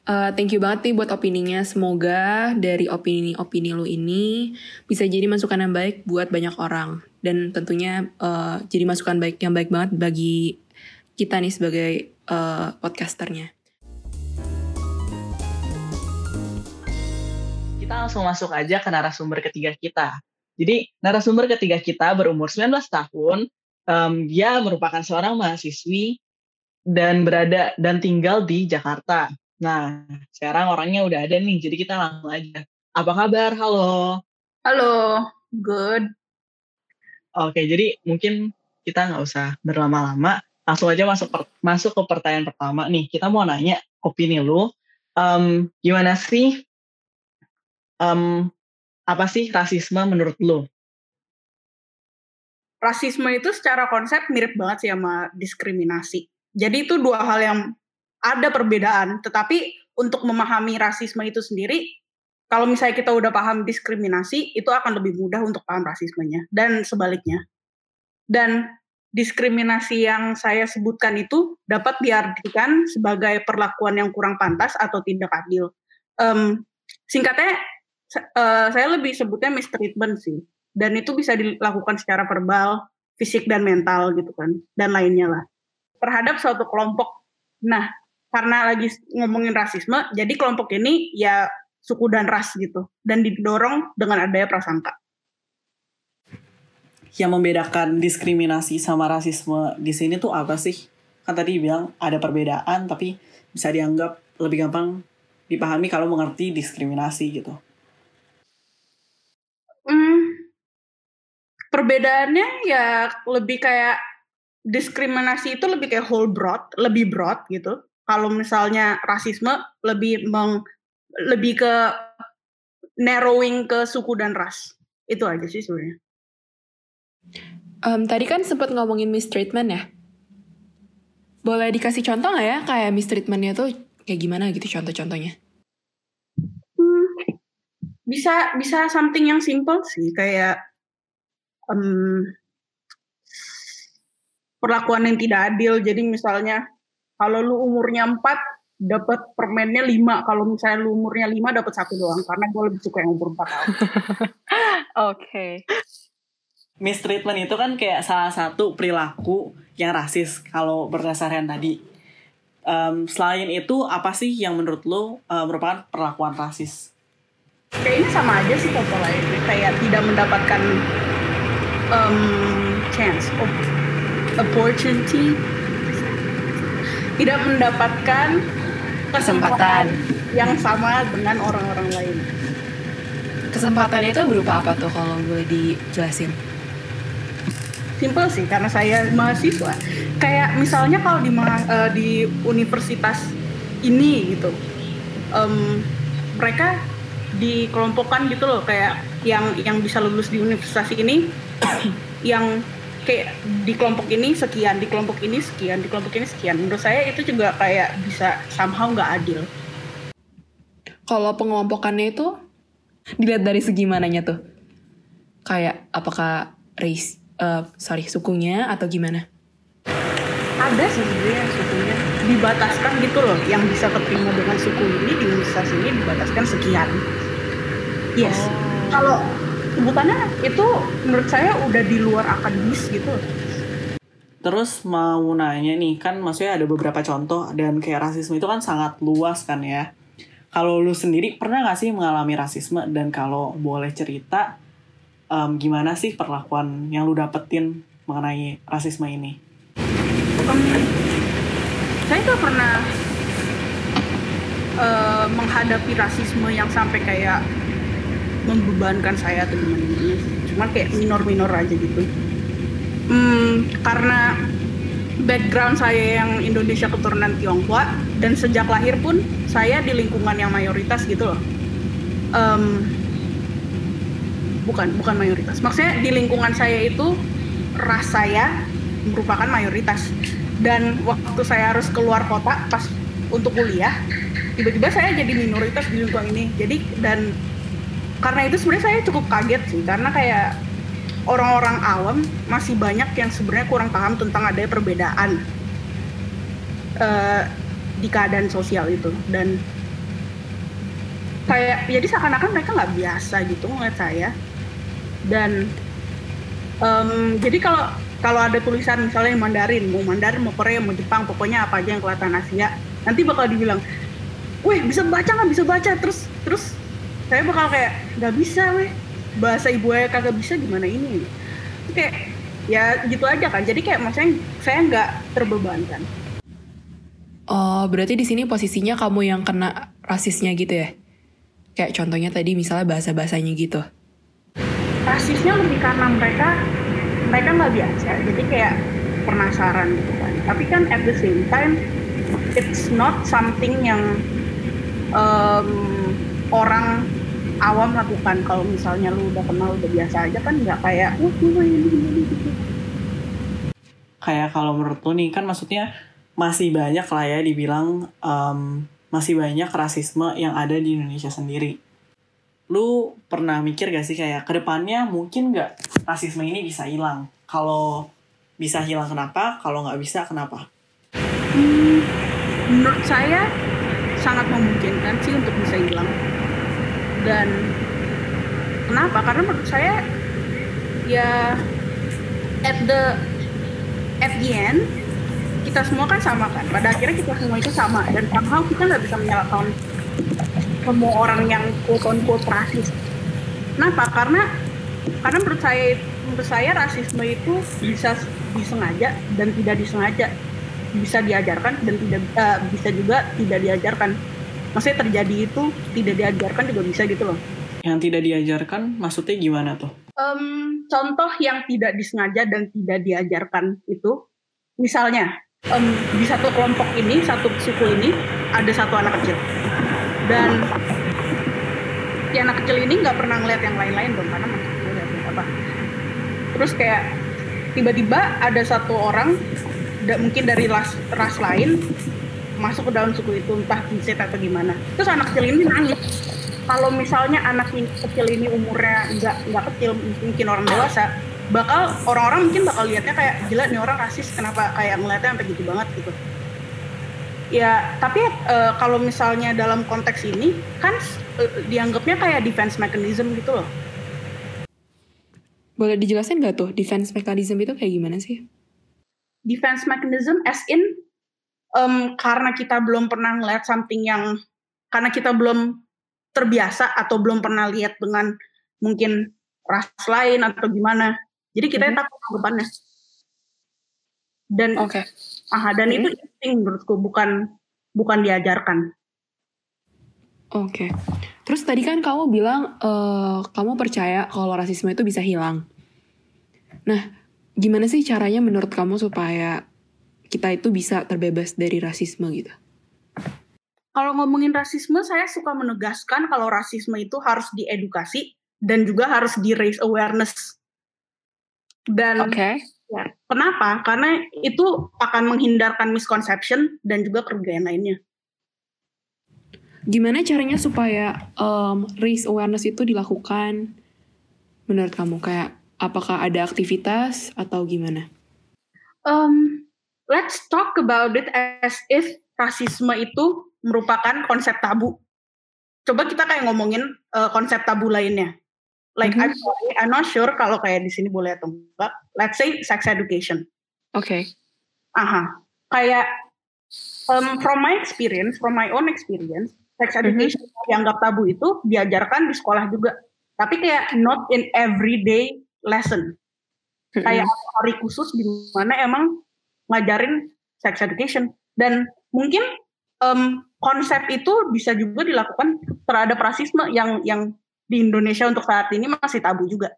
Uh, thank you banget nih buat opininya. Semoga dari opini-opini lu ini bisa jadi masukan yang baik buat banyak orang. Dan tentunya uh, jadi masukan baik yang baik banget bagi kita nih sebagai uh, podcasternya.
Kita langsung masuk aja ke narasumber ketiga kita. Jadi narasumber ketiga kita berumur 19 tahun, um, dia merupakan seorang mahasiswi dan berada dan tinggal di Jakarta. Nah, sekarang orangnya udah ada nih, jadi kita langsung aja. Apa kabar? Halo.
Halo, good.
Oke, jadi mungkin kita nggak usah berlama-lama, langsung aja masuk per, masuk ke pertanyaan pertama nih. Kita mau nanya opini lu, um, gimana sih, um, apa sih rasisme menurut lu?
rasisme itu secara konsep mirip banget sih sama diskriminasi. Jadi itu dua hal yang ada perbedaan, tetapi untuk memahami rasisme itu sendiri, kalau misalnya kita udah paham diskriminasi, itu akan lebih mudah untuk paham rasismenya dan sebaliknya. Dan diskriminasi yang saya sebutkan itu dapat diartikan sebagai perlakuan yang kurang pantas atau tidak adil. Um, singkatnya, uh, saya lebih sebutnya mistreatment sih dan itu bisa dilakukan secara verbal, fisik dan mental gitu kan dan lainnya lah terhadap suatu kelompok. Nah, karena lagi ngomongin rasisme, jadi kelompok ini ya suku dan ras gitu dan didorong dengan adanya prasangka.
Yang membedakan diskriminasi sama rasisme di sini tuh apa sih? Kan tadi bilang ada perbedaan tapi bisa dianggap lebih gampang dipahami kalau mengerti diskriminasi gitu.
Perbedaannya ya lebih kayak diskriminasi itu lebih kayak whole broad, lebih broad gitu. Kalau misalnya rasisme lebih meng lebih ke narrowing ke suku dan ras. Itu aja sih sebenarnya.
Um, tadi kan sempat ngomongin mistreatment ya. Boleh dikasih contoh nggak ya kayak mistreatmentnya tuh kayak gimana gitu contoh-contohnya?
Hmm, bisa bisa something yang simple sih kayak um, perlakuan yang tidak adil. Jadi misalnya kalau lu umurnya 4 dapat permennya 5, kalau misalnya lu umurnya 5 dapat satu doang karena gue lebih suka yang umur 4 tahun. [laughs]
Oke. okay.
Mistreatment itu kan kayak salah satu perilaku yang rasis kalau berdasarkan tadi. Um, selain itu apa sih yang menurut lo uh, merupakan perlakuan rasis?
Kayaknya sama aja sih contoh lain. Kayak tidak mendapatkan um, chance, opportunity, tidak mendapatkan kesempatan yang sama dengan orang-orang lain.
Kesempatan itu berupa apa tuh kalau boleh dijelasin?
Simple sih, karena saya mahasiswa. Kayak misalnya kalau di uh, di universitas ini gitu, um, mereka dikelompokkan gitu loh, kayak yang yang bisa lulus di universitas ini [coughs] yang kayak di kelompok ini sekian, di kelompok ini sekian, di kelompok ini sekian. Menurut saya itu juga kayak bisa somehow nggak adil.
Kalau pengkelompokannya itu dilihat dari segi mananya tuh? Kayak apakah race, uh, sorry sukunya atau gimana?
Ada sih sebenarnya sukunya dibataskan gitu loh, yang bisa keterima dengan suku ini di universitas ini dibataskan sekian. Yes. Oh. Kalau sebutannya itu menurut saya udah di luar akademis gitu.
Terus mau nanya nih, kan maksudnya ada beberapa contoh dan kayak rasisme itu kan sangat luas kan ya. Kalau lu sendiri pernah gak sih mengalami rasisme dan kalau boleh cerita um, gimana sih perlakuan yang lu dapetin mengenai rasisme ini?
Um, saya nggak pernah uh, menghadapi rasisme yang sampai kayak membebankan saya atau gimana gimana cuma kayak minor-minor aja gitu. Hmm, karena background saya yang Indonesia keturunan Tionghoa dan sejak lahir pun saya di lingkungan yang mayoritas gitu loh. Um, bukan bukan mayoritas. Maksudnya di lingkungan saya itu ras saya merupakan mayoritas dan waktu saya harus keluar kota pas untuk kuliah tiba-tiba saya jadi minoritas di lingkungan ini. Jadi dan karena itu sebenarnya saya cukup kaget sih karena kayak orang-orang awam masih banyak yang sebenarnya kurang paham tentang adanya perbedaan uh, di keadaan sosial itu. Dan kayak jadi seakan-akan mereka nggak biasa gitu ngeliat saya. Dan um, jadi kalau kalau ada tulisan misalnya Mandarin mau Mandarin mau Korea mau Jepang pokoknya apa aja yang kelihatan Asia nanti bakal dibilang, weh bisa baca nggak? Bisa baca. Terus terus saya bakal kayak nggak bisa weh. Bahasa ibu saya kagak bisa gimana ini? Kayak ya gitu aja kan. Jadi kayak maksudnya saya nggak terbebankan.
Oh berarti di sini posisinya kamu yang kena rasisnya gitu ya? Kayak contohnya tadi misalnya bahasa bahasanya gitu.
Rasisnya lebih karena mereka mereka nggak biasa jadi kayak penasaran gitu kan. Tapi kan at the same time it's not something yang um, orang awam lakukan. Kalau misalnya lu udah kenal udah biasa aja kan nggak kayak wah oh, ini ini gitu.
Kayak kalau menurut lu nih kan maksudnya masih banyak lah ya dibilang um, masih banyak rasisme yang ada di Indonesia sendiri lu pernah mikir gak sih kayak ke depannya mungkin gak rasisme ini bisa hilang? Kalau bisa hilang kenapa kalau nggak bisa kenapa?
Hmm, menurut saya sangat memungkinkan sih untuk bisa hilang. Dan kenapa? Karena menurut saya ya at the at the end kita semua kan sama kan. Pada akhirnya kita semua itu sama. Dan somehow kita nggak bisa menyalahkan semua orang yang quote unquote rasis. Kenapa? Karena karena menurut saya menurut saya rasisme itu bisa disengaja dan tidak disengaja. Bisa diajarkan dan tidak uh, bisa juga tidak diajarkan. Maksudnya terjadi itu tidak diajarkan juga bisa gitu loh.
Yang tidak diajarkan maksudnya gimana tuh?
Um, contoh yang tidak disengaja dan tidak diajarkan itu misalnya um, di satu kelompok ini satu suku ini ada satu anak kecil dan si anak kecil ini nggak pernah ngeliat yang lain-lain dong karena masih kecil apa. Terus kayak tiba-tiba ada satu orang mungkin dari ras ras lain masuk ke dalam suku itu entah biset atau gimana. Terus anak kecil ini nangis. Kalau misalnya anak kecil ini umurnya nggak nggak kecil mungkin orang dewasa bakal orang-orang mungkin bakal lihatnya kayak gila nih orang rasis kenapa kayak ngeliatnya sampai gitu banget gitu ya tapi e, kalau misalnya dalam konteks ini kan e, dianggapnya kayak defense mechanism gitu loh
boleh dijelasin nggak tuh defense mechanism itu kayak gimana sih
defense mechanism as in um, karena kita belum pernah ngeliat something yang karena kita belum terbiasa atau belum pernah lihat dengan mungkin ras lain atau gimana. Jadi kita mm -hmm. takut depannya. Dan
oke. Okay.
Ah, dan okay. itu penting menurutku bukan bukan diajarkan.
Oke. Okay. Terus tadi kan kamu bilang uh, kamu percaya kalau rasisme itu bisa hilang. Nah, gimana sih caranya menurut kamu supaya kita itu bisa terbebas dari rasisme gitu?
Kalau ngomongin rasisme, saya suka menegaskan kalau rasisme itu harus diedukasi dan juga harus di raise awareness. Dan
okay.
Ya, kenapa? Karena itu akan menghindarkan misconception dan juga kerugian lainnya.
Gimana caranya supaya um, raise awareness itu dilakukan menurut kamu? Kayak apakah ada aktivitas atau gimana?
Um, let's talk about it as if rasisme itu merupakan konsep tabu. Coba kita kayak ngomongin uh, konsep tabu lainnya. Like mm -hmm. I'm, sorry, I'm not sure kalau kayak di sini boleh atau enggak. Let's say sex education.
Oke. Okay.
Aha. Kayak um, from my experience, from my own experience, sex mm-hmm. education mm -hmm. yang dianggap tabu itu diajarkan di sekolah juga. Tapi kayak not in everyday lesson. kayak hari khusus di mana emang ngajarin sex education dan mungkin um, konsep itu bisa juga dilakukan terhadap rasisme yang yang di Indonesia untuk saat ini masih tabu juga.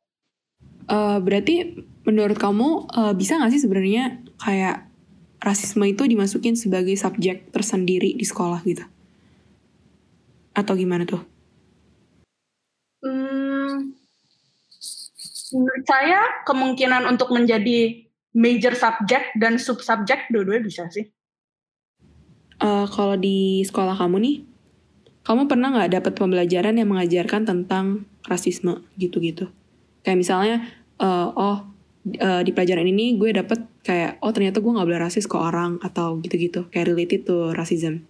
Uh, berarti menurut kamu uh, bisa nggak sih sebenarnya kayak rasisme itu dimasukin sebagai subjek tersendiri di sekolah gitu? Atau gimana tuh?
Hmm, menurut saya kemungkinan untuk menjadi major subject dan sub subject dua-duanya bisa sih.
Uh, kalau di sekolah kamu nih, kamu pernah nggak dapat pembelajaran yang mengajarkan tentang rasisme gitu-gitu? Kayak misalnya, uh, oh uh, di pelajaran ini gue dapet kayak, oh ternyata gue nggak boleh rasis ke orang atau gitu-gitu, kayak related to racism.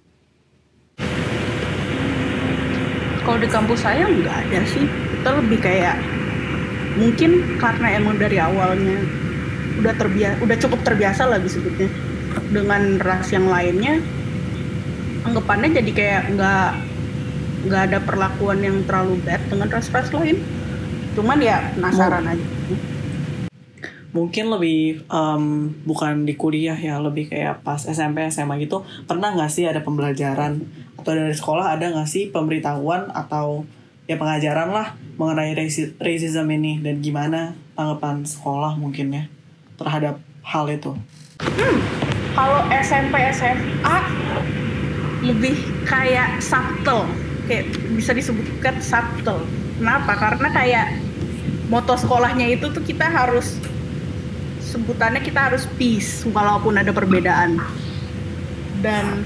Kalau di kampus saya nggak ada sih, kita lebih kayak mungkin karena emang dari awalnya udah terbiasa, udah cukup terbiasa lah disebutnya dengan ras yang lainnya, anggapannya jadi kayak nggak nggak ada perlakuan yang terlalu bad dengan ras-ras lain. Cuman ya penasaran aja.
Mungkin lebih um, bukan di kuliah ya, lebih kayak pas SMP SMA gitu. Pernah nggak sih ada pembelajaran atau dari sekolah ada nggak sih pemberitahuan atau ya pengajaran lah mengenai racism ini dan gimana tanggapan sekolah mungkin ya terhadap hal itu?
Hmm, kalau SMP SMA lebih kayak subtle, kayak bisa disebutkan subtle. Kenapa? Karena kayak moto sekolahnya itu tuh kita harus sebutannya kita harus peace walaupun ada perbedaan. Dan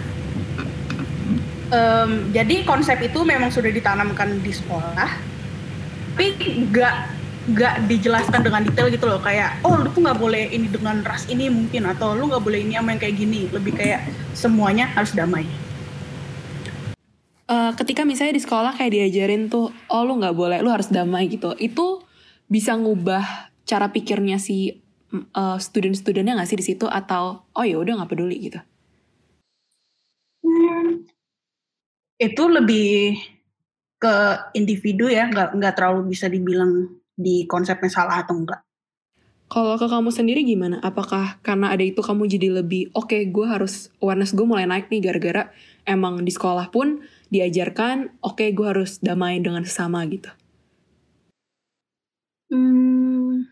um, jadi konsep itu memang sudah ditanamkan di sekolah, tapi nggak nggak dijelaskan dengan detail gitu loh kayak oh lu tuh nggak boleh ini dengan ras ini mungkin atau lu nggak boleh ini sama yang kayak gini lebih kayak semuanya harus damai
uh, ketika misalnya di sekolah kayak diajarin tuh oh lu nggak boleh lu harus damai gitu. Itu bisa ngubah cara pikirnya si uh, student-studentnya nggak sih di situ? Atau oh ya udah nggak peduli gitu?
Hmm, itu lebih ke individu ya nggak nggak terlalu bisa dibilang di konsepnya salah atau enggak
kalau ke kamu sendiri gimana? Apakah karena ada itu kamu jadi lebih oke okay, gue harus awareness gue mulai naik nih gara-gara emang di sekolah pun diajarkan oke okay, gue harus damai dengan sesama gitu.
Hmm,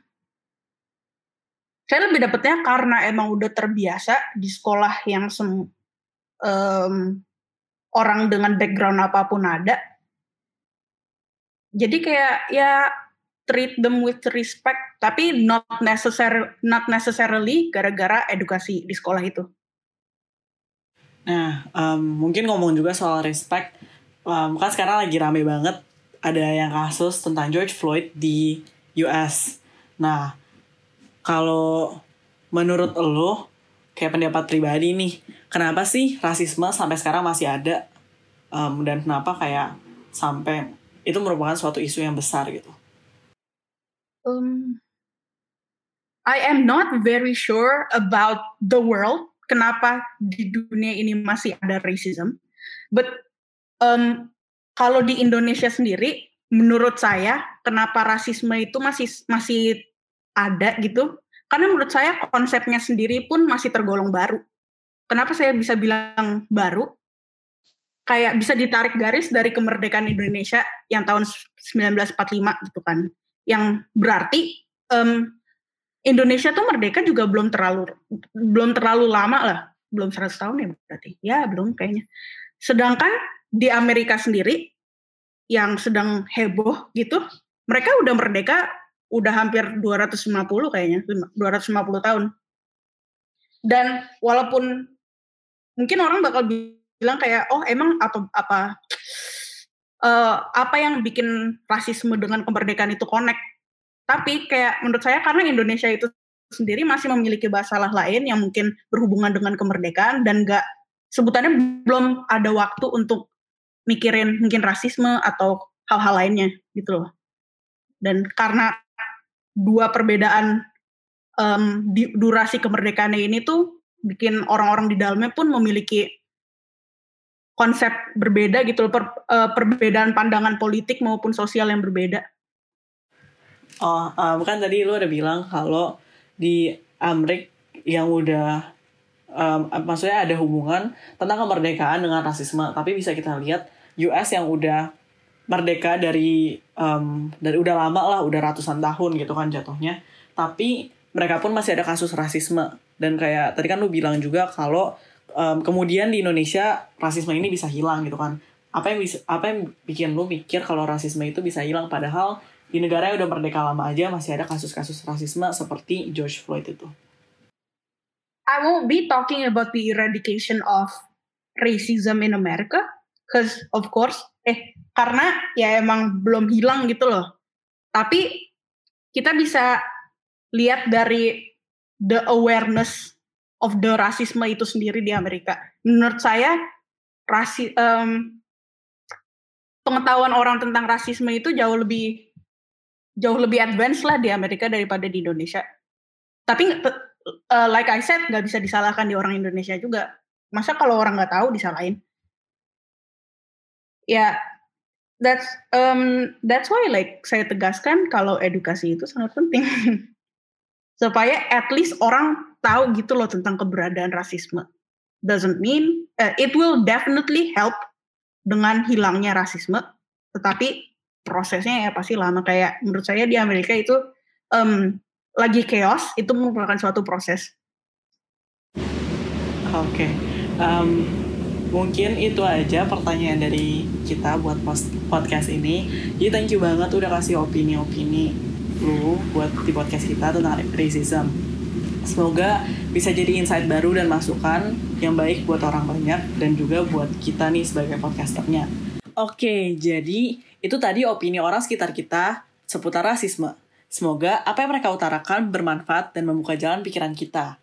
saya lebih dapetnya karena emang udah terbiasa di sekolah yang sem, um, orang dengan background apa pun ada. Jadi kayak ya treat them with respect tapi not necessary not necessarily gara-gara edukasi di sekolah itu.
Nah, um, mungkin ngomong juga soal respect, um, kan sekarang lagi rame banget ada yang kasus tentang George Floyd di US. Nah, kalau menurut lo, kayak pendapat pribadi nih, kenapa sih rasisme sampai sekarang masih ada? Um, dan kenapa kayak sampai itu merupakan suatu isu yang besar gitu?
Um, I am not very sure about the world. Kenapa di dunia ini masih ada racism? But um, kalau di Indonesia sendiri, menurut saya, kenapa rasisme itu masih masih ada gitu? Karena menurut saya konsepnya sendiri pun masih tergolong baru. Kenapa saya bisa bilang baru? Kayak bisa ditarik garis dari kemerdekaan Indonesia yang tahun 1945 gitu kan yang berarti um, Indonesia tuh merdeka juga belum terlalu belum terlalu lama lah, belum 100 tahun ya berarti. Ya, belum kayaknya. Sedangkan di Amerika sendiri yang sedang heboh gitu, mereka udah merdeka udah hampir 250 kayaknya, 250 tahun. Dan walaupun mungkin orang bakal bilang kayak oh emang apa apa uh, apa yang bikin rasisme dengan kemerdekaan itu connect. Tapi kayak menurut saya karena Indonesia itu sendiri masih memiliki masalah lain yang mungkin berhubungan dengan kemerdekaan dan gak sebutannya belum ada waktu untuk mikirin mungkin rasisme atau hal-hal lainnya gitu loh. Dan karena dua perbedaan um, di, durasi kemerdekaannya ini tuh bikin orang-orang di dalamnya pun memiliki konsep berbeda gitu loh, per, uh, perbedaan pandangan politik maupun sosial yang berbeda.
Oh, um, kan tadi lu ada bilang kalau di Amerika yang udah um, maksudnya ada hubungan tentang kemerdekaan dengan rasisme tapi bisa kita lihat US yang udah merdeka dari um, dari udah lama lah udah ratusan tahun gitu kan jatuhnya. Tapi mereka pun masih ada kasus rasisme. Dan kayak tadi kan lu bilang juga kalau um, kemudian di Indonesia rasisme ini bisa hilang gitu kan. Apa yang bisa apa yang bikin lu mikir kalau rasisme itu bisa hilang? Padahal di negara yang udah merdeka lama aja masih ada kasus-kasus rasisme seperti George Floyd itu
I won't be talking about the eradication of racism in America, because of course, eh karena ya emang belum hilang gitu loh. Tapi kita bisa lihat dari the awareness of the rasisme itu sendiri di Amerika. Menurut saya, rasi, um, pengetahuan orang tentang rasisme itu jauh lebih jauh lebih advance lah di Amerika daripada di Indonesia. Tapi uh, like I said nggak bisa disalahkan di orang Indonesia juga. Masa kalau orang nggak tahu disalahin? Ya, yeah, that's um, that's why like saya tegaskan kalau edukasi itu sangat penting [laughs] supaya at least orang tahu gitu loh tentang keberadaan rasisme. Doesn't mean uh, it will definitely help dengan hilangnya rasisme, tetapi prosesnya ya pasti lama kayak menurut saya di Amerika itu um, lagi chaos itu merupakan suatu proses.
Oke, okay. um, mungkin itu aja pertanyaan dari kita buat podcast ini. Jadi thank you banget udah kasih opini-opini lu buat di podcast kita tentang racism. Semoga bisa jadi insight baru dan masukan yang baik buat orang banyak dan juga buat kita nih sebagai podcasternya. Oke, jadi itu tadi opini orang sekitar kita seputar rasisme. Semoga apa yang mereka utarakan bermanfaat dan membuka jalan pikiran kita.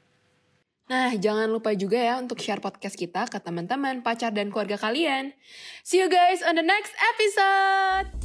Nah, jangan lupa juga ya untuk share podcast kita ke teman-teman, pacar, dan keluarga kalian. See you guys on the next episode!